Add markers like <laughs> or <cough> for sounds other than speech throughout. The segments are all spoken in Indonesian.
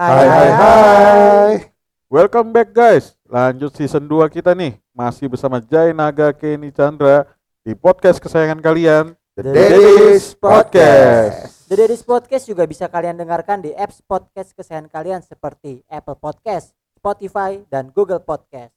Hai hai hai. Welcome back guys. Lanjut season 2 kita nih. Masih bersama Jai Naga Kenny Chandra di podcast kesayangan kalian, The Daddy's Podcast. The Daddy's Podcast juga bisa kalian dengarkan di apps podcast kesayangan kalian seperti Apple Podcast, Spotify, dan Google Podcast.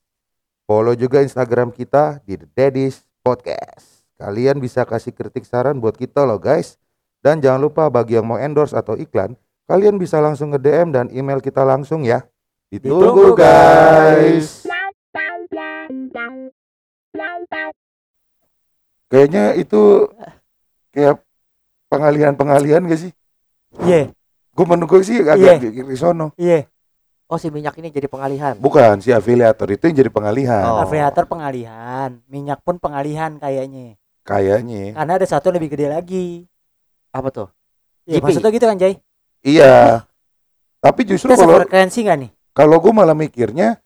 Follow juga Instagram kita di The Daddy's Podcast. Kalian bisa kasih kritik saran buat kita loh guys. Dan jangan lupa bagi yang mau endorse atau iklan, kalian bisa langsung nge DM dan email kita langsung ya. Ditunggu guys. Kayaknya itu kayak pengalihan-pengalihan gak sih? Iya, Gue menunggu sih agak di di sono. iya. Oh si minyak ini jadi pengalihan. Bukan si afiliator itu yang jadi pengalihan. Oh. Afiliator pengalihan, minyak pun pengalihan kayaknya. Kayaknya. Karena ada satu lebih gede lagi. Apa tuh? GP. maksudnya gitu kan, Jay? Iya. Tapi justru Kita kalau sefrekuensi nggak nih? kalau gue malah mikirnya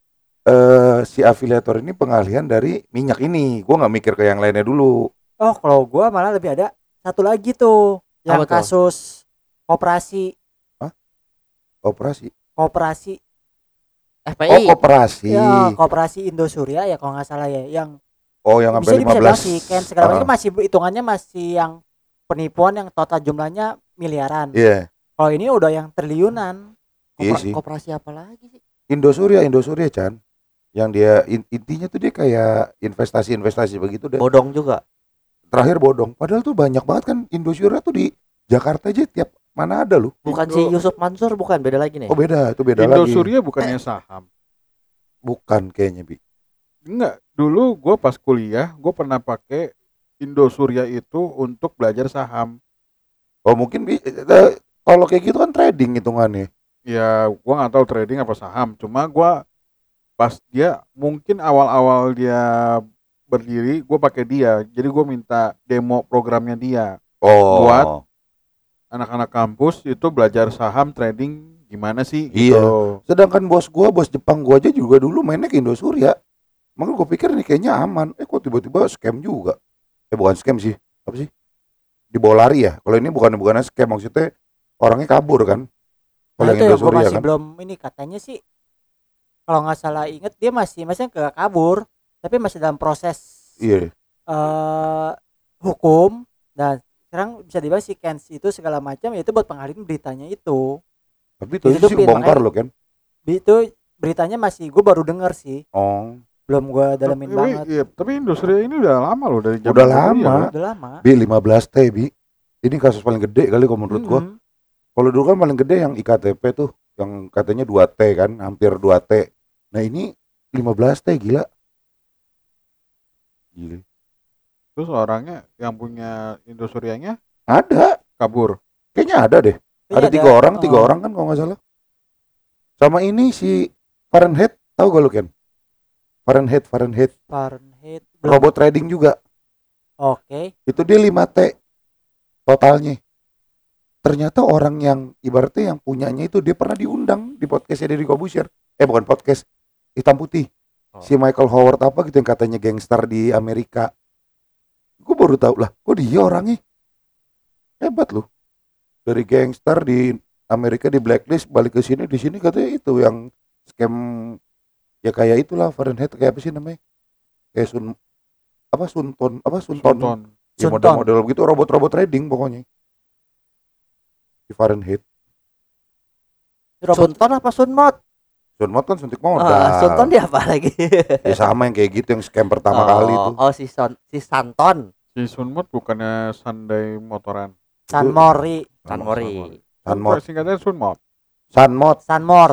eh si afiliator ini pengalihan dari minyak ini. Gue nggak mikir ke yang lainnya dulu. Oh, kalau gua malah lebih ada satu lagi tuh yang Apa tuh? kasus koperasi Operasi. koperasi Oh, FPI. koperasi. ya koperasi Indosuria ya kalau nggak salah ya yang Oh, yang sampai bisa 15. sih kan segala macam Ah, masih hitungannya masih yang penipuan yang total jumlahnya miliaran. Iya. Kalau ini udah yang triliunan. Iya sih. Koperasi apa lagi sih? Indosuria, Indosuria Chan. Yang dia in- intinya tuh dia kayak investasi-investasi begitu deh. Bodong juga. Terakhir bodong. Padahal tuh banyak banget kan Indosuria tuh di Jakarta aja tiap mana ada loh. Bukan Indo- si Yusuf Mansur bukan beda lagi nih. Oh beda, itu beda lagi. Indosuria bukannya saham. Bukan kayaknya bi. Enggak, dulu gue pas kuliah gue pernah pakai Indosuria itu untuk belajar saham. Oh mungkin bi. eh, Kalau kayak gitu kan trading hitungannya. Ya, gue nggak tahu trading apa saham. Cuma gue pas dia mungkin awal-awal dia berdiri, gue pakai dia. Jadi gue minta demo programnya dia. Oh. Buat Anak-anak kampus itu belajar saham trading gimana sih? Iya. Gitu. Sedangkan bos gua, bos Jepang gua aja juga dulu mainnya ke Indosuria. Makanya gua pikir nih kayaknya aman. Eh kok tiba-tiba scam juga. Eh bukan scam sih. Apa sih? Di lari ya. Kalau ini bukan bukan scam maksudnya orangnya kabur kan. Kalau Nah, yang itu gua masih kan. belum ini katanya sih kalau nggak salah inget dia masih masih nggak kabur tapi masih dalam proses Iya. eh hukum dan sekarang bisa dibahas si Kens itu segala macam ya itu buat pengalihan beritanya itu Tapi itu sih Ditutupin, bongkar loh kan. itu beritanya masih gue baru denger sih Oh. belum gue dalemin Tapi, banget iya, tapi Indosuria ini udah lama loh dari zaman Udah lama. loh. udah lama Bi 15 T bi. Ini kasus paling gede kali kalau menurut gua. Mhm. Kalau dulu kan paling gede yang IKTP tuh yang katanya 2 T kan, hampir 2 T. Nah ini 15 T gila. Gila. Terus orangnya yang punya Indosurianya Ada, kabur. kayaknya ada deh. Iya, ada tiga orang, tiga Oh. orang kan kalau nggak salah. Sama ini si Fahrenheit, tahu gak lu Ken? Fahrenheit, Fahrenheit, Fahrenheit belum. robot trading juga. oke Itu dia 5 T totalnya. Ternyata orang yang ibaratnya yang punyanya itu dia pernah diundang di podcastnya dari Kobusir. Eh bukan podcast, hitam putih. Oh. Si Michael Howard apa gitu yang katanya gangster di Amerika. Gue baru tahu lah, kok dia orangnya hebat loh. Dari gangster di Amerika di blacklist balik ke sini di sini katanya itu yang scam ya kayak itulah Fahrenheit kayak apa sih namanya? Kayak Sun apa Sunton apa Sunton, Tonton. ya Sunton. model-model gitu robot-robot trading pokoknya di Fahrenheit robot Sunton apa Sunmot? Sunmot kan suntik modal Ah, Sunton dia apa lagi? ya sama yang kayak gitu yang scam pertama oh, kali itu Oh si Son si Santon. Si Sunmot bukannya Sandai motoran. San Mori San Mori. Singkatnya Sunmot. Sunmot San Mor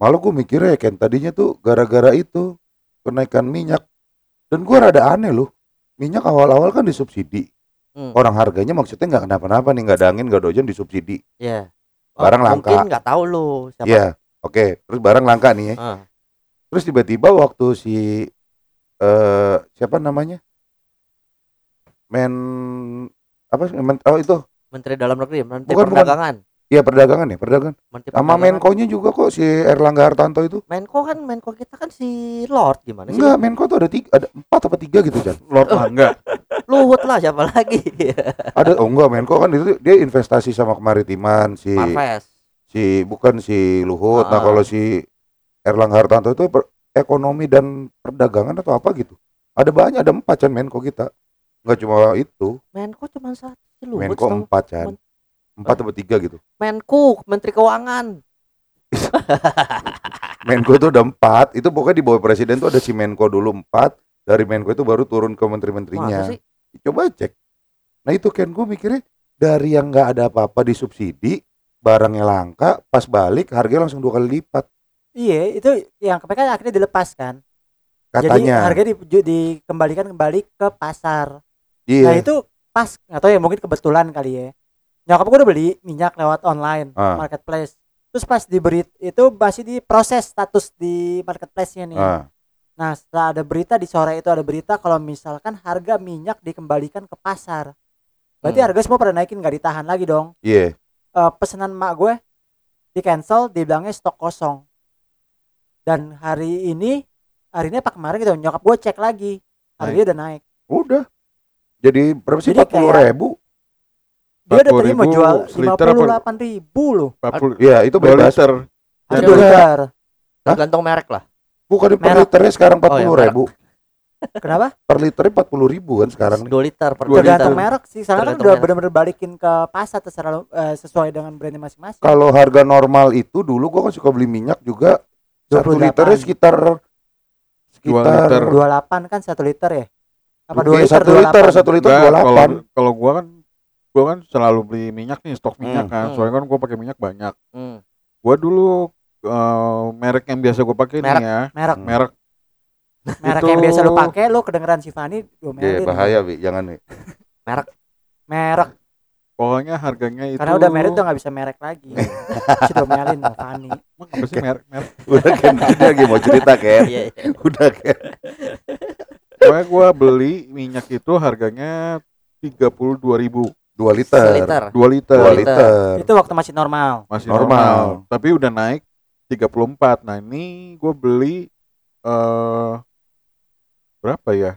malah gue mikirnya Ken tadinya tuh gara-gara itu kenaikan minyak dan gue rada aneh loh minyak awal-awal kan disubsidi Hmm. orang harganya maksudnya nggak kenapa-napa nih nggak ada angin nggak ada hujan disubsidi Iya. Barang langka. Mungkin nggak tahu lu siapa. Iya oke terus barang langka nih ya Ah. terus tiba-tiba waktu si eh siapa namanya men apa sih men, oh itu Menteri Dalam Negeri, Menteri Bukan, bukan. Perdagangan. Iya perdagangan ya perdagangan Menteri sama. Menko-nya juga kok si Erlangga Hartanto itu Menko kan Menko kita kan si Lord gimana sih? enggak Menko tuh ada tiga ada empat apa tiga gitu Jan Lord Mangga. <laughs> Luhut lah siapa lagi? <laughs> ada oh enggak Menko kan itu dia investasi sama kemaritiman si Marves. si bukan si Luhut. Nah Ah. kalau si Erlangga Hartarto itu per- ekonomi dan perdagangan atau apa gitu. Ada banyak ada empat Chan Menko kita. Nggak cuma itu. Menko cuma satu Luhut Menko empat. Men- Empat atau tiga gitu. Menko Menteri Keuangan <laughs> Menko itu ada empat. Itu pokoknya di bawah presiden tuh ada si Menko dulu empat. Dari Menko itu baru turun ke menteri-menterinya. masa sih Coba cek. Nah itu kan gue mikirnya dari yang nggak ada apa-apa disubsidi, barangnya langka, pas balik harganya langsung dua kali lipat. Iya, itu yang kan akhirnya dilepaskan. Jadi Katanya. harga di, dikembalikan kembali ke pasar. iya. Nah itu pas nggak tahu ya mungkin kebetulan kali ya. Nyokap gue udah beli minyak lewat online Ah. marketplace. Terus pas diberi itu masih diproses status di marketplace-nya nih. Ah, Nah setelah ada berita di sore itu ada berita kalau misalkan harga minyak dikembalikan ke pasar. Berarti Hmm. harga semua pada naikin nggak ditahan lagi dong. iya. Eh, pesanan mak gue di cancel dibilangnya stok kosong. Dan hari ini hari ini apa kemarin gitu nyokap gue cek lagi harganya udah naik. Udah. Jadi berapa sih? Jadi 40 ribu? Dia udah terima 40.000 jual lima puluh apa? delapan ribu loh. 40 Iya, itu 2 bebas. liter. Liter. tergantung merek lah Bukan per liternya sekarang Oh, 40 iya, ribu. Kenapa? Per liternya 40 ribu kan sekarang. 2 liter per Dua liter Tergantung merek sih. Sekarang kan udah merek. benar-benar balikin ke pasar terserah eh, sesuai dengan brandnya masing-masing. Kalau harga normal itu dulu gua kan suka beli minyak juga satu 28. liternya sekitar sekitar liter. 28 kan satu liter ya? Apa dua Iya, liter? satu liter, 28? satu liter 28. kalau kalau gua kan gua kan selalu beli minyak nih, stok minyak Hmm. kan. Hmm. Soalnya kan gua pakai minyak banyak. Hmm. Gua dulu eh, merek yang biasa gua pakai Merek. nih ya, Merek merek merek Itu- yang biasa lu pakai lu kedengeran si Fani Iya, diomelin. bahaya, Bi. Jangan nih. <laughs> Merek pokoknya harganya itu karena udah merek tuh nggak bisa merek lagi. <laughs> Si diomelin sama Fani. Emang apa sih merek merek? <laughs> Udah kan dia lagi mau cerita kan. Iya, iya. Udah kan. Pokoknya gua beli minyak itu harganya 32.000 2 liter. Seliter. 2 liter. 2 Dua liter. Itu waktu masih normal. Masih Normal. normal. Tapi udah naik 34. Nah, ini gue beli eh berapa ya?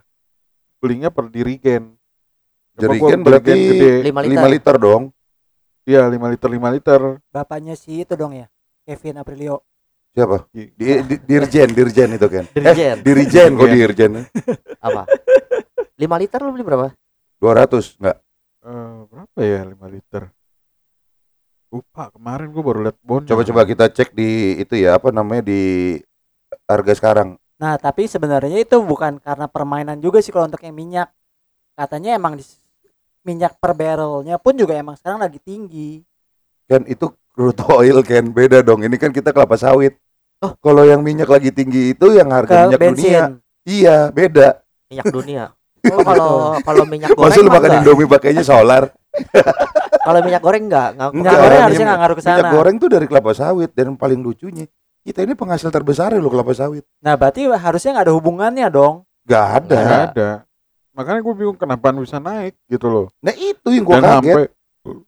Belinya per dirigen. Jerigen beli berarti gede. 5 liter. 5 liter dong. Iya, 5 liter 5 liter. Bapaknya si itu dong ya. Kevin Aprilio. Siapa? Di- Di, di- dirjen, dirjen itu kan. Dirjen. Eh, dirijen kok Dirjen. dirjen. Apa? 5 liter lu beli berapa? 200 enggak? eh, berapa ya 5 liter? Lupa, kemarin gue baru lihat bon. Coba-coba kita cek di itu ya, apa namanya di harga sekarang. Nah, tapi sebenarnya itu bukan karena permainan juga sih kalau untuk yang minyak. Katanya emang di, minyak per barrelnya pun juga emang sekarang lagi tinggi. Kan itu crude oil kan beda dong. Ini kan kita kelapa sawit. Oh. Kalau yang minyak lagi tinggi itu yang harga Ke minyak dunia. bensin. Iya, beda. Minyak dunia. Oh, kalau <laughs> kalau minyak goreng Masa lu makan enggak. Indomie pakainya solar? <laughs> Kalau minyak goreng enggak, enggak. Minyak Enggak, goreng minyak- harusnya nggak ngaruh ke Minyak sana. goreng tuh dari kelapa sawit dan paling lucunya kita ini penghasil terbesar ya lo kelapa sawit. Nah, berarti harusnya nggak ada hubungannya dong. Gak ada. Nggak ada. Makanya gue bingung kenapa bisa naik gitu loh. Nah itu yang gua Dan kaget. sampai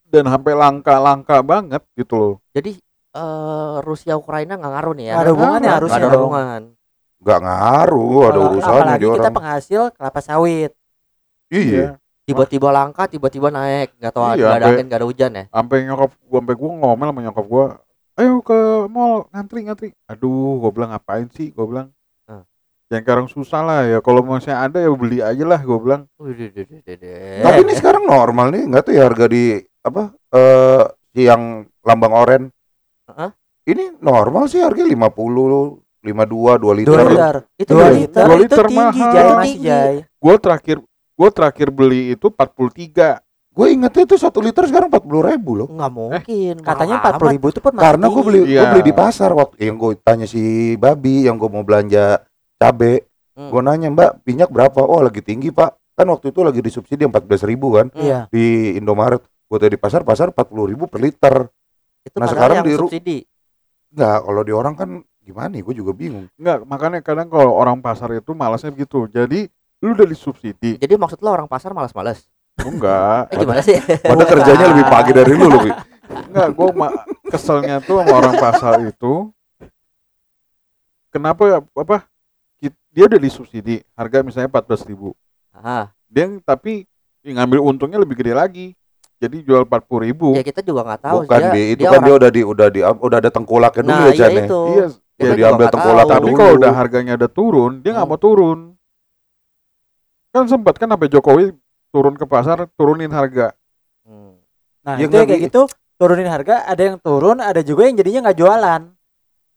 dan sampai langka-langka banget gitu loh. Jadi eh, Rusia Ukraina nggak ngaruh nih ya? Nggak ada hubungannya Nggak harusnya ada dong. hubungan. Gak ngaruh, ada urusannya apalagi kita orang. penghasil kelapa sawit. Iya. Tiba-tiba langka, tiba-tiba naik. Nggak tahu Iya, ada angin, nggak ada hujan ya? Sampai nyokap gua sampai gua ngomel sama nyokap gua, "Ayo ke mall ngantri ngantri." Aduh, gua bilang ngapain sih? Gua bilang Ah. Yang sekarang susah lah ya. Kalau masih ada ya beli aja lah. Gua bilang. Tapi ini sekarang normal nih, nggak tuh ya harga di apa eh yang lambang oren. Heeh. Ini normal sih harga 50, 52, 2 liter. Dua liter. itu Dua liter. Dua Itu liter tinggi mahal. Jay Itu masih tinggi. Jay. Gue terakhir gue terakhir beli itu 43. Gue ingetnya itu satu liter sekarang 40 ribu loh. Nggak mungkin. Katanya mahal empat puluh ribu itu pun masih Karena gue beli gue Iya. beli di pasar waktu yang gue tanya si babi yang gue mau belanja cabe. Hmm. Gue nanya mbak minyak berapa? Oh lagi tinggi pak. Kan waktu itu lagi disubsidi 14 ribu kan Hmm. Iya. di Indomaret. Gue tadi di pasar pasar 40 ribu per liter. Itu Nah, sekarang yang di subsidi. Enggak, kalau di orang kan gimana? Gue juga bingung. Enggak, makanya kadang kalau orang pasar itu malasnya begitu. Jadi lu udah disubsidi. Jadi maksud lo orang pasar malas-malas? Enggak. <laughs> Eh gimana sih? Padahal kerjanya lebih pagi dari lu loh. <laughs> Wi. Enggak, gue keselnya tuh sama orang pasar itu. Kenapa ya, apa? Dia udah disubsidi, harga misalnya 14.000 ribu. Ah, Dia yang- tapi yang ngambil untungnya lebih gede lagi. jadi jual 40 ribu. Ya kita juga nggak tahu Bukan dia, bi, itu dia kan orang- dia udah di udah di udah ada tengkolaknya dulu Nah, ya iya Chan ya. itu. Iya, Ya, juga diambil tahu. tapi dulu. kalau udah harganya udah turun, dia nggak Hmm. mau turun. Kan sempat kan sampai Jokowi turun ke pasar turunin harga. Hmm. Nah, Ya itu ya kayak gitu turunin harga, ada yang turun, ada juga yang jadinya nggak jualan.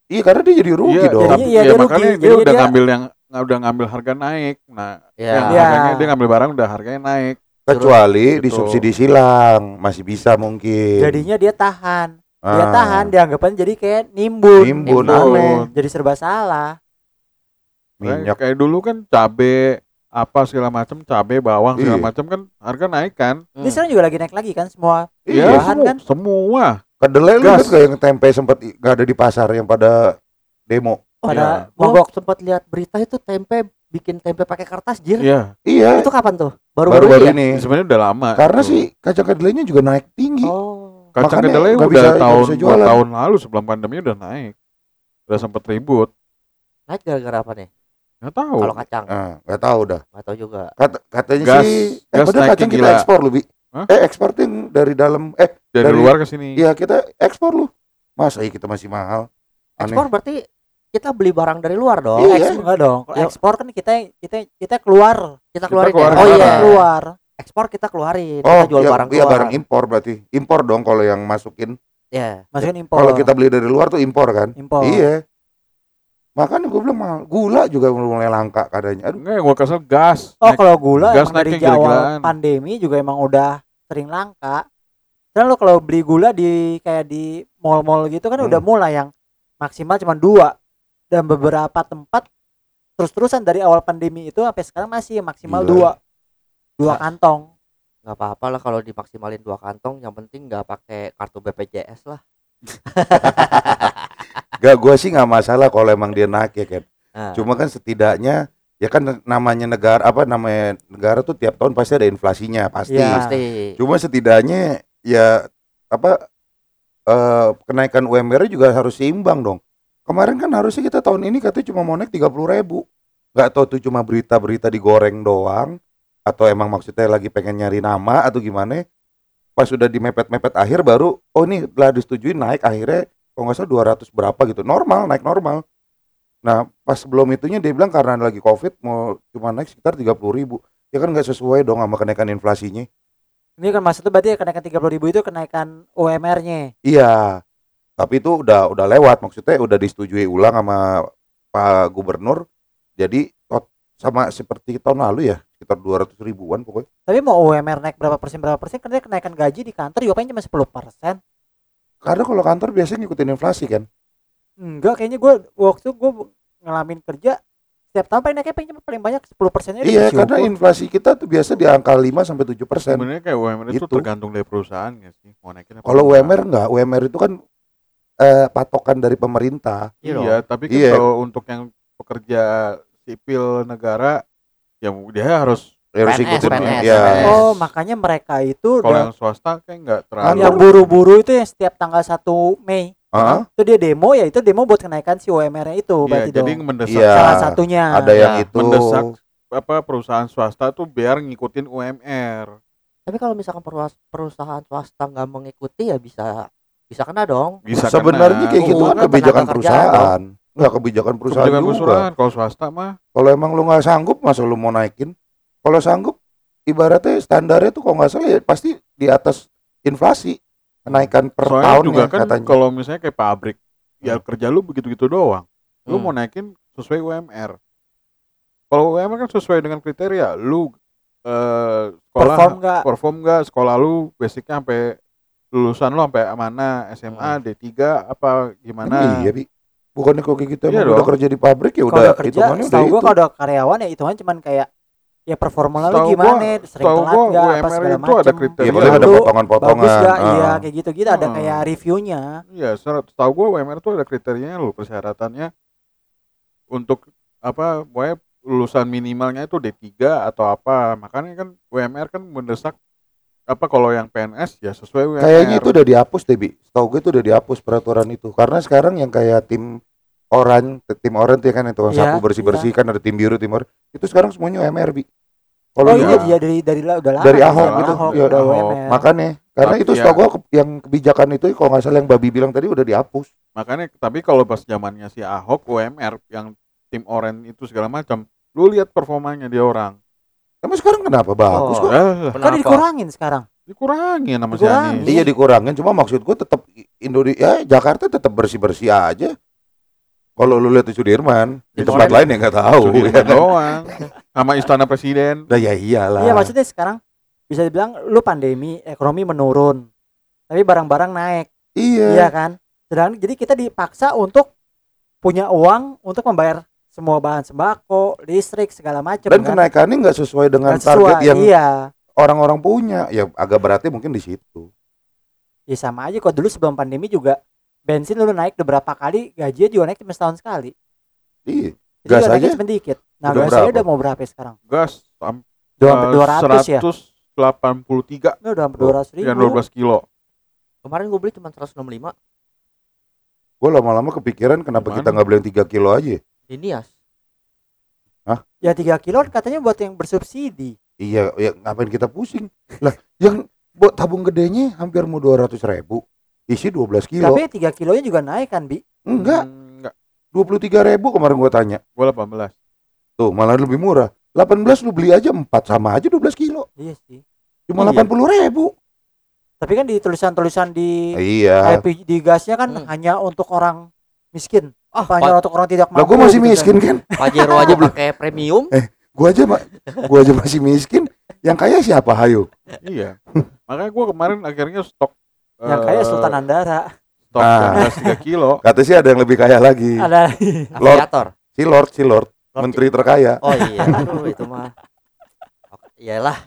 Iya karena dia jadi rugi Iya, dong. Jadinya iya, ya dia rugi. makanya dia Jadinya udah dia- ngambil yang udah ngambil harga naik. Nah, Ya. yang Iya. harganya dia ngambil barang udah harganya naik. Kecuali Gitu. disubsidi silang masih bisa mungkin. Jadinya dia tahan. Dia Ah. tahan dianggapan jadi kayak nimbun. Nimbun, aneh. Jadi serba salah. minyak. Kayak dulu kan cabe apa segala macam, cabe, bawang segala Iya. macam kan harga naik kan. Ini Hmm. sekarang juga lagi naik lagi kan semua. Iya, Ya, bahan semua, kan? semua. Kedelai lu kan kayak yang tempe sempat nggak ada di pasar yang pada demo. Pada Gua mogok. sempat lihat berita itu tempe bikin tempe pakai kertas jir. Iya, Iya, Itu kapan tuh? Baru-baru baru-baru ini. ya? ini. sebenarnya udah lama. Karena sih kacang kedelainya juga naik tinggi. Oh. kacang makanya kedelai udah bisa- tahun bisa tahun lalu sebelum pandemi udah naik. Udah sempet ribut. Naik gara-gara apa nih? Nggak tahu. Kalau kacang, Nah, nggak tahu dah. nggak tahu juga. Kata, katanya Gas- sih, eh gas padahal kacang kita gila. ekspor lu, Bi. Hah? Eh, ekspor tuh dari dalam, eh, dari, dari- luar ke sini. iya kita ekspor lu. Masa iya kita masih mahal? Aneh. Ekspor berarti kita beli barang dari luar dong. Iya. Ekspor enggak dong. Kalau Ya. ekspor kan kita kita kita keluar. Kita keluarin. keluarin ya? Oh iya. Keluar. Ekspor kita keluarin. Oh, kita jual iya, barang iya keluar. barang impor berarti. Impor dong kalau yang masukin. Ya. Masukin impor. Kalau kita beli dari luar tuh impor kan? impor. Iya. Makanya gue bilang mahal. Gula juga mulai langka katanya. Aduh, Enggak, yang gua kesel gas. Oh, kalau gula gas emang dari awal pandemi juga emang udah sering langka. Dan lo kalau beli gula di kayak di mall-mall gitu kan Hmm. udah mulai yang maksimal cuma dua dan beberapa tempat terus-terusan dari awal pandemi itu sampai sekarang masih maksimal Gila. dua dua Nah. kantong. nggak apa-apa lah kalau dimaksimalin dua kantong yang penting nggak pakai kartu BPJS lah <laughs> Gak gue sih nggak masalah kalau emang dia naik ya kan. nah, Cuma kan setidaknya ya kan namanya negara apa namanya negara tuh tiap tahun pasti ada inflasinya pasti. Iya. pasti Cuma setidaknya ya apa eh, kenaikan UMR juga harus seimbang dong. Kemarin kan harusnya kita tahun ini katanya cuma mau naik 30 ribu. Gak tahu tuh cuma berita-berita digoreng doang atau emang maksudnya lagi pengen nyari nama atau gimana. Pas sudah di mepet-mepet akhir baru oh ini telah disetujui naik akhirnya kalau nggak salah 200 berapa gitu. Normal, naik normal. Nah, pas sebelum itunya dia bilang karena lagi Covid mau cuma naik sekitar 30 ribu. Ya kan nggak sesuai dong sama kenaikan inflasinya. Ini kan maksudnya berarti kenaikan 30.000 ribu itu kenaikan UMR-nya. Iya. Tapi itu udah udah lewat maksudnya udah disetujui ulang sama Pak Gubernur. Jadi sama seperti tahun lalu ya sekitar 200 ribuan pokoknya. Tapi mau UMR naik berapa persen berapa persen karena kenaikan gaji di kantor juga paling cuma 10 persen. Karena kalau kantor biasanya ngikutin inflasi kan. Enggak, kayaknya gue waktu gue ngalamin kerja setiap tahun paling naiknya paling, paling banyak 10 persennya Iya, karena inflasi kita tuh biasa di angka 5 sampai 7 persen. Sebenarnya kayak UMR itu Gitu. tergantung dari perusahaan nggak sih? Mau naikin apa Kalau? UMR enggak, UMR itu kan eh, patokan dari pemerintah. Iya Iya, tapi kan Iya. kalau untuk yang pekerja sipil negara ya dia harus Ya, harus PNS, ikutin PNS, ya. PNS. Oh, makanya mereka itu kalau yang swasta kayak nggak terlalu yang buru-buru itu yang setiap tanggal 1 Mei Heeh. itu dia demo ya itu demo buat kenaikan si UMR-nya itu Iya, berarti jadi dong. mendesak Iya. Salah satunya. Ada yang Ya, itu. mendesak apa perusahaan swasta tuh biar ngikutin UMR. tapi kalau misalkan perusahaan swasta nggak mengikuti ya bisa bisa kena dong Bisa Sebenarnya kena. kayak gitu kan kebijakan perusahaan. Enggak kebijakan perusahaan Kebijakan juga. perusahaan kalau swasta mah Kalau emang lu nggak sanggup, masa lu mau naikin? Kalau sanggup, ibaratnya standarnya tuh kalau nggak salah ya pasti di atas inflasi kenaikan per soalnya tahun juga kan katanya. kalau misalnya kayak pabrik ya kerja lu begitu-gitu doang. Lu Hmm. mau naikin sesuai UMR. Kalau UMR kan sesuai dengan kriteria lu eh sekolah Perform nggak? perform nggak sekolah lu basicnya sampai lulusan lu sampai mana SMA D3 apa gimana Iya, Bi. Bukannya kok kayak gitu Iya emang udah kerja di pabrik ya udah udah kerja, hitungannya udah itu. kalau udah karyawan ya hitungan cuman kayak ya performa lu gimana, gua- sering telat gua nggak, apa segala itu ada kriteria. Iya, paling ada Itu potongan-potongan. bagus gak? Ah. Iya kayak gitu-gitu ada Hmm. kayak reviewnya. Iya, secara tahu gue UMR tuh ada kriterianya lo persyaratannya untuk apa, pokoknya lulusan minimalnya itu D3 atau apa. Makanya kan UMR kan mendesak apa kalau yang PNS ya sesuai UMR. Kayaknya itu udah dihapus deh, Bi. Setahu gue itu udah dihapus peraturan itu. Karena sekarang yang kayak tim orang, tim orang tuh ya kan itu Iya, sapu bersih-bersih kan ada tim biru, tim orang. Itu sekarang semuanya UMR, Bi. Kalau Oh dulu iya iya. dia dari dari la- udah lama. dari kan, Ahok dari gitu. Ahok, Iya, udah Ahok. Makanya Karena Tapi itu ya- setahu gua ke- yang kebijakan itu kalau nggak salah yang Babi bilang tadi udah dihapus. Makanya tapi kalau pas zamannya si Ahok UMR yang tim oren itu segala macam, lu lihat performanya dia orang. Tapi sekarang kenapa bagus Oh. kok? Eh, Kan Kenapa? dikurangin sekarang. dikurangin sama si Dikurangin. Anies. Iya dikurangin, cuma maksud gua tetap Indonesia ya Jakarta tetap bersih-bersih aja. Kalau lu lihat di Sudirman, di tempat orang- lain ya nggak tahu. Sudirman ya kan? doang. Sama istana presiden. Nah ya iyalah. Iya maksudnya sekarang bisa dibilang lu pandemi ekonomi menurun, tapi barang-barang naik, Iya. iya kan? Sedangkan jadi kita dipaksa untuk punya uang untuk membayar semua bahan sembako, listrik segala macam Dan kan. kenaikannya nggak sesuai dengan Nggak sesuai, target yang iya. orang-orang punya. Ya agak berarti mungkin di situ. Ya sama aja kok dulu sebelum pandemi juga bensin lu naik beberapa kali, gajinya juga naik cuma setahun sekali. Iya. Gas aja cuma dikit. Nah, udah gas aja berapa? udah mau berapa ya sekarang? Gas sam- Dua eh, dua ratus ya? 183 Ini udah dua ratus ribu. dan 12 kilo. Kemarin gue beli cuma 165 Gue lama-lama kepikiran kenapa Gimana? kita nggak beli yang 3 kilo aja. ya? di Nias. Ya tiga kilo katanya buat yang bersubsidi. Iya, ya ngapain kita pusing? Lah, yang buat tabung gedenya hampir mau 200 ribu. Isi 12 kilo. Tapi tiga kilonya juga naik kan, Bi? Enggak, Hmm, enggak. 23 ribu kemarin gua tanya. Gua 18. Tuh, malah lebih murah. 18 lu beli aja 4 sama aja 12 kilo. Iya sih. Cuma Iya. 80 ribu. Tapi kan di tulisan-tulisan di Iya. LPG gasnya kan Hmm. hanya untuk orang miskin. Ah, Apa hanya untuk orang tidak Lah mampu. gua masih gitu miskin kan. kan. Pajero aja pakai premium. Gua aja ma- gua aja masih miskin. Yang kaya siapa hayo? Iya. Makanya gua kemarin akhirnya stok Yang eh, kaya Sultan Andara. Stok Ah. gas 3 kilo. <laughs> Kata sih ada yang lebih kaya lagi. Ada Lord. Aviator. Si Lord, si Lord, Lord- menteri terkaya. Oh iya, aduh itu mah. Iyalah,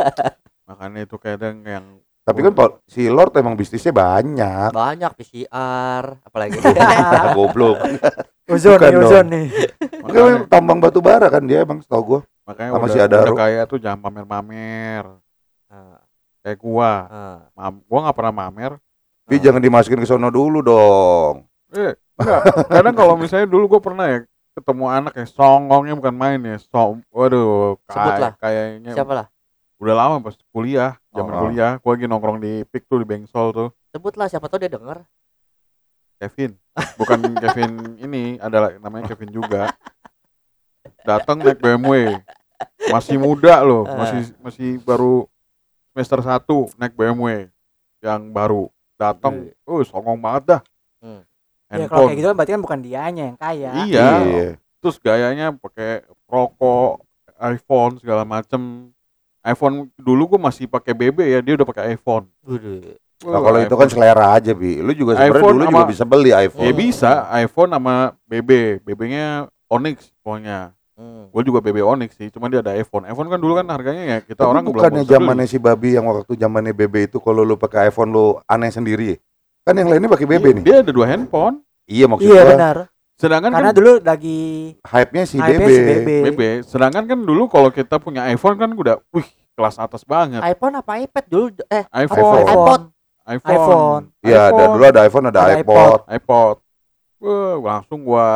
<laughs> Makanya itu kadang yang Tapi kan Pak, si Lord emang bisnisnya banyak. banyak PCR, apalagi. <laughs> Goblok. Ozon Bukan nih, ozon nih. Kan makanya, tambang batu bara kan dia emang setahu gua. makanya sama udah, si Adaro. udah kaya tuh jangan pamer-pamer. Kayak gua. Mam- gua nggak pernah pamer. Tapi jangan dimasukin ke sono dulu dong. Eh, enggak. Kadang kalau misalnya dulu gua pernah ya ketemu anak yang songongnya bukan main ya. Song, waduh, kayak kayaknya Siapa lah? udah lama pas kuliah, zaman Oh. kuliah, gua lagi nongkrong di Pik tuh di Bengsol tuh. Sebutlah siapa tahu dia denger. Kevin, bukan <laughs> Kevin ini, ada namanya Kevin juga. Datang naik BMW, masih muda loh, Eh. masih masih baru semester 1 naik BMW yang baru. Datang, oh songong banget dah. Hmm. Ya kalau kayak gitu kan berarti kan bukan dianya yang kaya. Iya. Iya. Terus gayanya pakai rokok, iPhone segala macem. iPhone dulu gua masih pakai BB ya, dia udah pakai iPhone. Waduh. Nah, kalau itu kan selera aja, Bi. Lu juga sebenarnya iPhone dulu sama- juga bisa beli iPhone. ya bisa iPhone sama BB, BB-nya Onyx pokoknya. Hmm. Gue juga BB Onyx sih, cuma dia ada iPhone. iPhone kan dulu kan harganya ya kita Tapi orang belum bukannya zamannya si Babi yang waktu zamannya BB itu kalau lu pakai iPhone lu aneh sendiri. ya? Kan yang lainnya pakai BB Iya, nih. Dia ada dua handphone. Iya maksud Iya benar. Sedangkan Karena kan dulu lagi hype-nya si BB. si BB. BB, sedangkan kan dulu kalau kita punya iPhone kan udah wih kelas atas banget. iPhone apa iPad dulu? Eh, iPhone, iPhone. iPhone, iPhone. iPhone. Iya, ada dulu ada iPhone, ada, Ada iPod. iPod. Wah, langsung gua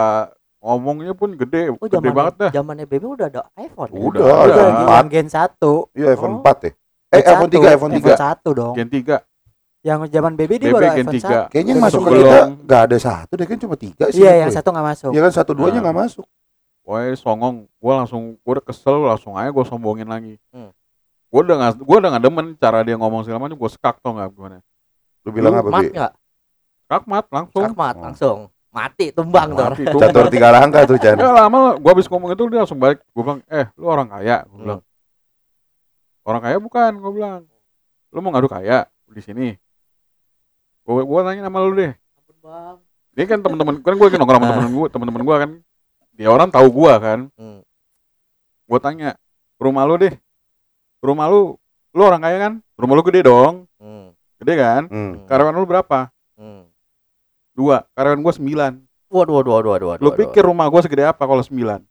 ngomongnya pun gede, oh gede banget dah. Zamannya BB udah ada iPhone. ya? Udah, Udah, yang Gen 1. Iya, iPhone Oh. 4 ya. Eh, Gen iPhone 1, 3, iPhone 3. iPhone 1 dong. Gen 3. Yang zaman BB dia BB baru Gen iPhone 3. 1. Kayaknya yang masuk ke kita nggak ada satu deh kan cuma tiga sih. Iya, gitu yang ya. satu nggak masuk. Iya kan satu duanya Nah. nggak masuk. Wah, songong. Gua langsung gua udah kesel, langsung aja gua sombongin lagi. Hmm. Gua udah gak, gua udah gak demen cara dia ngomong segala macam, gua skak tau gak gimana. Lu bilang Lu apa, mat Bi? Skak mat langsung. Skakmat Oh. langsung. Mati tumbang tuh. Mati <laughs> tuh. Catur tiga langkah tuh, Chan. Ya lama gua habis ngomong itu dia langsung balik. Gua bilang, "Eh, lu orang kaya." Gua Hmm. bilang. Orang kaya bukan, gua bilang. Lu mau ngadu kaya di sini. Gua gua tanya sama lu deh. Bang. Dia kan teman-teman kan gua lagi nongkrong sama temen gua, teman-teman gua kan. Dia orang tahu gua kan. Hmm. Gua tanya, "Rumah lu deh. Rumah lu lu orang kaya kan? Rumah lu gede dong. Hmm. Gede kan? Hmm. Karyawan lu berapa? Hmm. Dua. Karyawan gua sembilan. Waduh, waduh, waduh, waduh, waduh. Lu pikir rumah gua segede apa kalau sembilan? <laughs>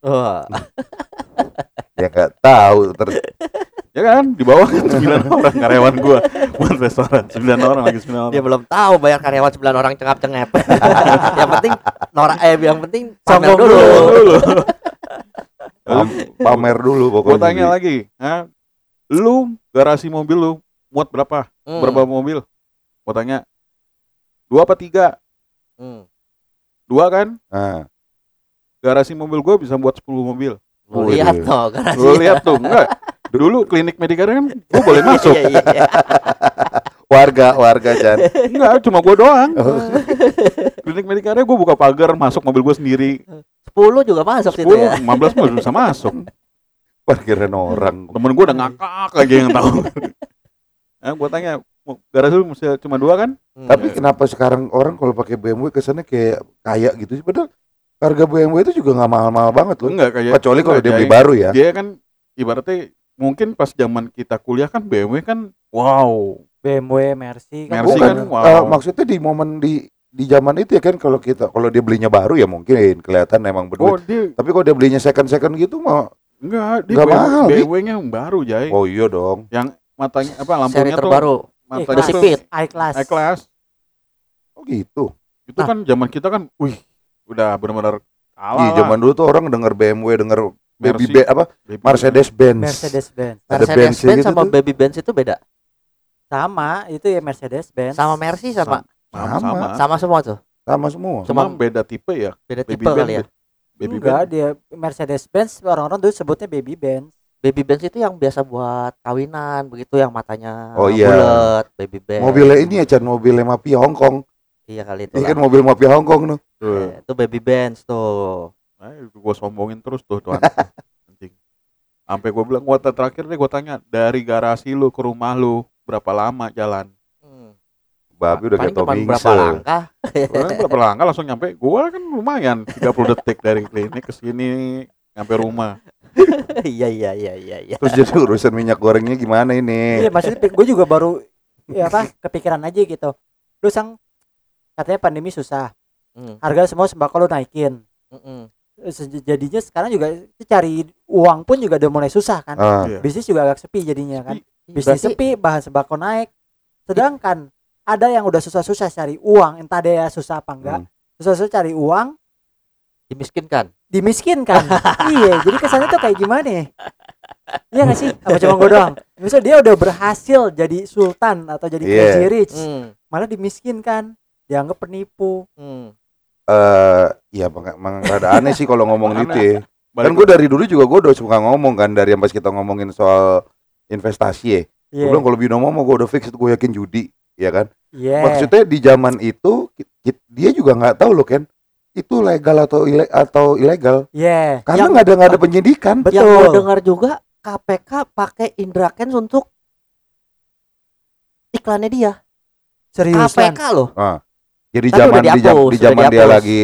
Ya nggak tahu. Ter- Ya kan? Di bawah kan sembilan <laughs> orang karyawan gua buat restoran. Sembilan orang lagi sembilan orang. Dia belum tahu bayar karyawan 9 orang cengap-cengep. <laughs> yang penting Nora eh yang penting pamer dulu. dulu. pam- pamer dulu Gue pokoknya. tanya Bi. lagi, Hah? lu garasi mobil lu muat berapa? Hmm. Berapa mobil? Gua tanya. Dua apa tiga? Hmm. Dua kan? Nah, Garasi mobil gua bisa buat 10 mobil. Lu lihat tuh garasi. Lu lihat tuh, enggak. Dulu klinik Medicare kan gua boleh <laughs> masuk. Iya, iya, iya. warga warga Chan. Enggak, cuma gua doang. Oh. Klinik Medicare gua buka pagar masuk mobil gua sendiri. 10 juga masuk situ 10, ya. 15 mah bisa masuk. Parkiran orang. Temen gua udah ngakak lagi yang tahu. Nah, <laughs> gua tanya, "Mau garasi lu mesti cuma dua kan? Hmm. Tapi kenapa sekarang orang kalau pakai BMW kesannya kayak kaya gitu sih? Padahal harga BMW itu juga nggak mahal-mahal banget loh. Enggak kayak Kecuali kalau dia beli baru ya. Dia kan ibaratnya mungkin pas zaman kita kuliah kan BMW kan wow. BMW, Mercy kan Mercy Bukan, kan, wow. eh, maksudnya di momen di di zaman itu ya kan kalau kita kalau dia belinya baru ya mungkin kelihatan emang Oh, berduit. dia Tapi kalau dia belinya second second gitu mah enggak, dia Enggak BMW, mahal. BMW-nya yang baru, Jai. oh iya dong. Yang matanya apa seri lampunya tuh terbaru. Ikhlas. tuh Sipit. high class. high class. Oh gitu. Itu Nah. kan zaman kita kan, wih, udah benar-benar kalah Di lah. zaman dulu tuh orang denger BMW, denger baby Mercy, apa Baby- Mercedes Benz. Mercedes Benz. Ada Mercedes Benz Benz gitu sama tuh. Baby Benz itu beda. Sama, itu ya Mercedes Benz. Sama Mercy sama sama, Sama. sama. sama semua tuh. Sama semua. Cuma beda tipe ya. Beda Baby tipe kali ya. Benz. Baby Enggak, Benz. dia Mercedes Benz orang-orang dulu sebutnya baby Benz. Baby Benz itu yang biasa buat kawinan begitu yang matanya Oh, iya. bulat, Baby Benz. Mobilnya ini ya Chan, mobilnya mafia Hong Kong. Iya kali itu. Ini lah. kan mobil mafia Hong Kong tuh. Tuh. Eh, itu Baby Benz tuh. Nah, gue sombongin terus tuh <laughs> anjing. Sampai gue bilang, gua terakhir deh gue tanya dari garasi lu ke rumah lu berapa lama jalan? Hmm. Babi udah kayak Tom cuma berapa langkah? Gua berapa langkah langsung nyampe? Gue kan lumayan 30 detik dari klinik ke sini nyampe rumah. Iya iya iya iya iya. Terus jadi urusan minyak gorengnya gimana ini? Iya, maksudnya gue juga baru ya apa kepikiran aja gitu. Lu sang katanya pandemi susah. Hmm. Harga semua sembako lu naikin. Mm-mm. Sej- Jadinya sekarang juga cari uang pun juga udah mulai susah kan. Ah, Iya. Bisnis juga agak sepi jadinya kan. Bisnis Berarti- sepi, bahan sembako naik. Sedangkan ada yang udah susah-susah cari uang, entah dia susah apa enggak. Hmm. Susah-susah cari uang, dimiskinkan. dimiskinkan. <laughs> iya, jadi kesannya tuh kayak gimana ya? Iya gak sih? Apa cuma gue doang? Misal dia udah berhasil jadi sultan atau jadi Iya. crazy rich, Hmm. malah dimiskinkan, dianggap penipu. Hmm. eh, iya emang, emang rada aneh sih kalau ngomong gitu ya. Kan gue dari dulu juga gue udah suka ngomong kan dari yang pas kita ngomongin soal investasi ya. Iya. Gue bilang kalau binomo mau gue udah fix gue yakin judi, ya kan? Iya. Maksudnya di zaman itu dia juga nggak tahu loh kan itu legal atau ile atau ilegal Iya. karena Yang- nggak ada nggak ada penyidikan. Betul. Yang gue dengar juga KPK pakai Indra Kents untuk iklannya dia. seriusan. KPK loh. Jadi Tapi zaman di jam- zaman dia dihapus. lagi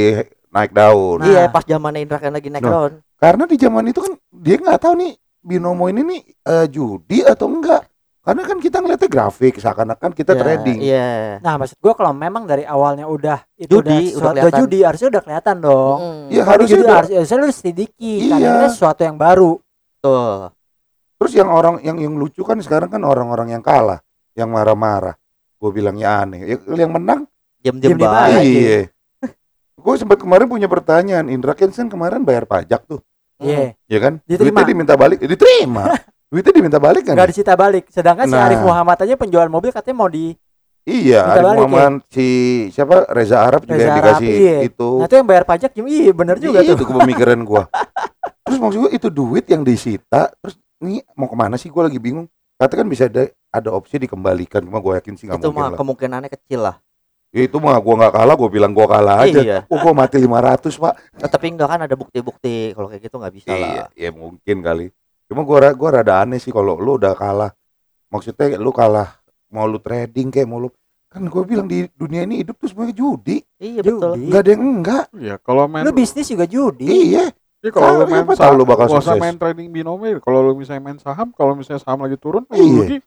naik daun. Nah. Iya, pas zamannya Indra Kents lagi naik Nah. daun. Karena di zaman itu kan dia nggak tahu nih binomo ini nih eh, judi atau enggak. Karena kan kita ngeliatnya grafik seakan-akan kita Ya, trading. Iya. Nah, maksud gua kalau memang dari awalnya udah itu Judi, udah, udah kelihatan. judi harusnya udah kelihatan dong. Mm, Iya Kalau harusnya judi udah. harus, harusnya lu sedikit Iya. karena ini sesuatu yang baru. Tuh. Terus yang orang yang yang lucu kan sekarang kan orang-orang yang kalah, yang marah-marah. Gue bilangnya aneh. Ya, yang menang Diam-diam baik. Iya. Gue sempat kemarin punya pertanyaan, Indra Kents kan kemarin bayar pajak tuh, Iya. ya kan? Diterima. Duitnya diminta balik, diterima. <laughs> Duitnya diminta balik kan? Nggak disita balik. Sedangkan si Nah. Arif Muhammad aja penjual mobil katanya mau di Iya, Arif balik ya? Muhammad si siapa Reza Arab juga Reza yang Arab, dikasih iya. itu. Nah, itu yang bayar pajak iya bener juga Iya, tuh. Itu pemikiran gua. <laughs> terus maksud gua itu duit yang disita, terus nih mau ke mana sih? Gua lagi bingung. Kata kan bisa ada ada opsi dikembalikan, cuma gua yakin sih nggak Itu mungkin mah lah. kemungkinannya kecil lah. Ya, itu mah gua nggak kalah, gua bilang gua kalah aja. Iya. Oh, gua mati 500 pak. Nah, tapi enggak kan ada bukti-bukti. Kalau kayak gitu nggak bisa Iya, lah. ya mungkin kali. Cuma gua gua rada aneh sih kalau lu udah kalah. Maksudnya lu kalah mau lu trading kayak mau lu kan gua bilang di dunia ini hidup tuh semuanya judi. Iya betul. Judi. Enggak ada yang enggak. Iya, kalau main Lu bisnis juga judi. Iya. Iya, kalau lu main saham, lu bakal sukses. main trading binomo. Kalau lu misalnya main saham, kalau misalnya saham lagi turun, lu Iya. rugi.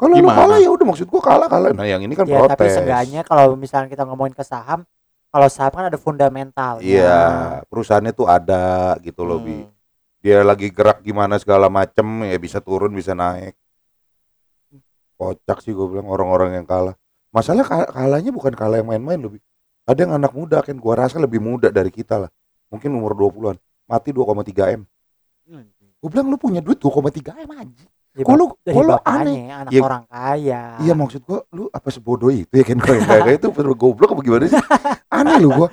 Kalau lu kalah ya udah maksud gua kalah kalah. Nah, yang ini kan Ya, tapi protes. seenggaknya kalau misalnya kita ngomongin ke saham, kalau saham kan ada fundamental. Iya, perusahaannya tuh ada gitu loh, Bi. Dia lagi gerak gimana segala macem ya bisa turun bisa naik. Kocak sih gue bilang orang-orang yang kalah. Masalah ka- kalahnya bukan kalah yang main-main Bi. Ada yang anak muda kan gua rasa lebih muda dari kita lah. Mungkin umur 20-an. Mati 2,3 M. Gue bilang lu punya duit 2,3 M aja. Lu bapaknya, aneh? anak Ya, orang kaya. Iya maksud gua lu apa sebodoh itu ya kan kayak kayak itu <laughs> goblok apa gimana sih? Aneh lu gua.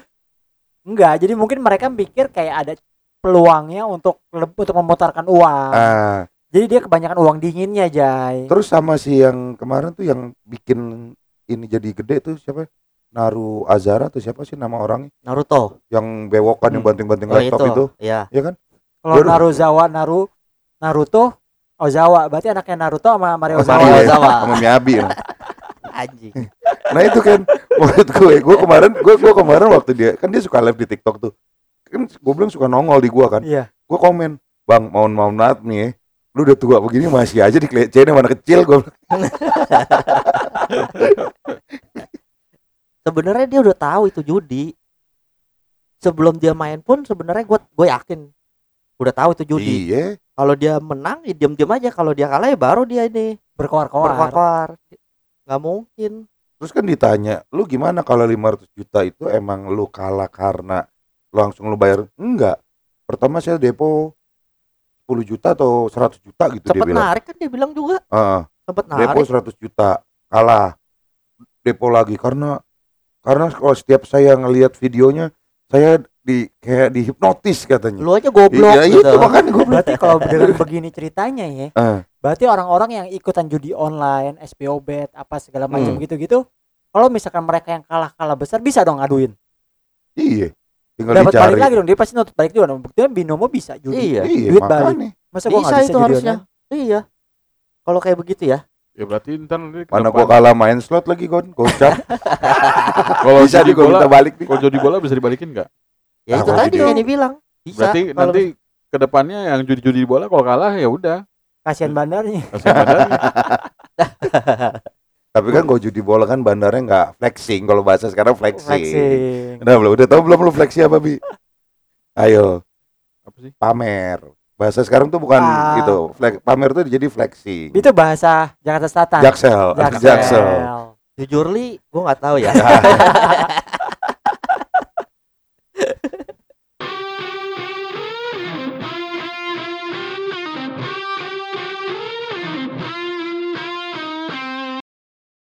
Enggak, jadi mungkin mereka pikir kayak ada peluangnya untuk untuk memutarkan uang. Ah, Jadi dia kebanyakan uang dinginnya, Jay. terus sama si yang kemarin tuh yang bikin ini jadi gede tuh siapa? Naru Azara tuh siapa sih nama orangnya? Naruto Yang bewokan yang Hmm. banting-banting oh laptop itu itu. ya Ya kan? Kalau Naruzawa, Naru, Naruto, Ozawa, berarti anaknya Naruto sama Mario Oh, Ozawa. Ya. Ozawa. Sama Miyabi. nah. <laughs> anjing Nah itu kan menurut gue, gue kemarin gue gue kemarin waktu dia kan dia suka live di TikTok tuh. Kan gue bilang suka nongol di gua kan. Iya. Gue komen, "Bang, mohon mohon maaf nih ya. Lu udah tua begini masih aja dikelecehin sama anak kecil gue. <laughs> sebenarnya dia udah tahu itu judi sebelum dia main pun sebenarnya gue gue yakin udah tahu itu judi Iya. kalau dia menang ya diam diam aja kalau dia kalah ya baru dia ini Berkoar-koar. berkoar nggak mungkin Terus kan ditanya, "Lu gimana kalau 500 juta itu emang lu kalah karena langsung lu bayar?" Enggak. Pertama saya depo 10 juta atau 100 juta gitu dia cepet bilang. narik kan dia bilang juga Heeh. cepet depo narik 100 juta kalah depo lagi karena karena kalau setiap saya ngelihat videonya saya di kayak dihipnotis katanya lu aja goblok iya gitu itu makanya gue bilang Berarti kalau dengan begini ceritanya ya, Eh. berarti orang-orang yang ikutan judi online, SPO bet, apa segala macam Hmm. gitu-gitu, kalau misalkan mereka yang kalah-kalah besar bisa dong ngaduin. iya tinggal Dapat dicari balik lagi dong, dia pasti nuntut balik juga dong. Buktinya binomo bisa judi. iya iya duit balik. Masa gua nggak bisa bisa itu jadi harusnya online? iya kalau kayak begitu ya Ya berarti ntar mana depan, gua kalah main slot lagi gon gocap <laughs> kalau bisa gua bola, balik nih kalau judi bola bisa dibalikin nggak? ya Ah, itu kalau tadi yang dibilang bisa Berarti nanti ke depannya yang judi-judi bola kalau kalah ya udah. Kasihan bandarnya. Kasih badannya. <laughs> tapi kan gua judi bola kan bandarnya nggak flexing kalau bahasa sekarang flexing, Flexing. udah belum udah tahu belum lu flexi apa bi? Ayo. Apa sih? pamer. Bahasa sekarang tuh bukan Ah. gitu Flex- pamer tuh jadi flexing. Itu bahasa Jakarta Selatan. jaksel. Jaksel. jaksel. Jujur li gue nggak tahu ya <laughs>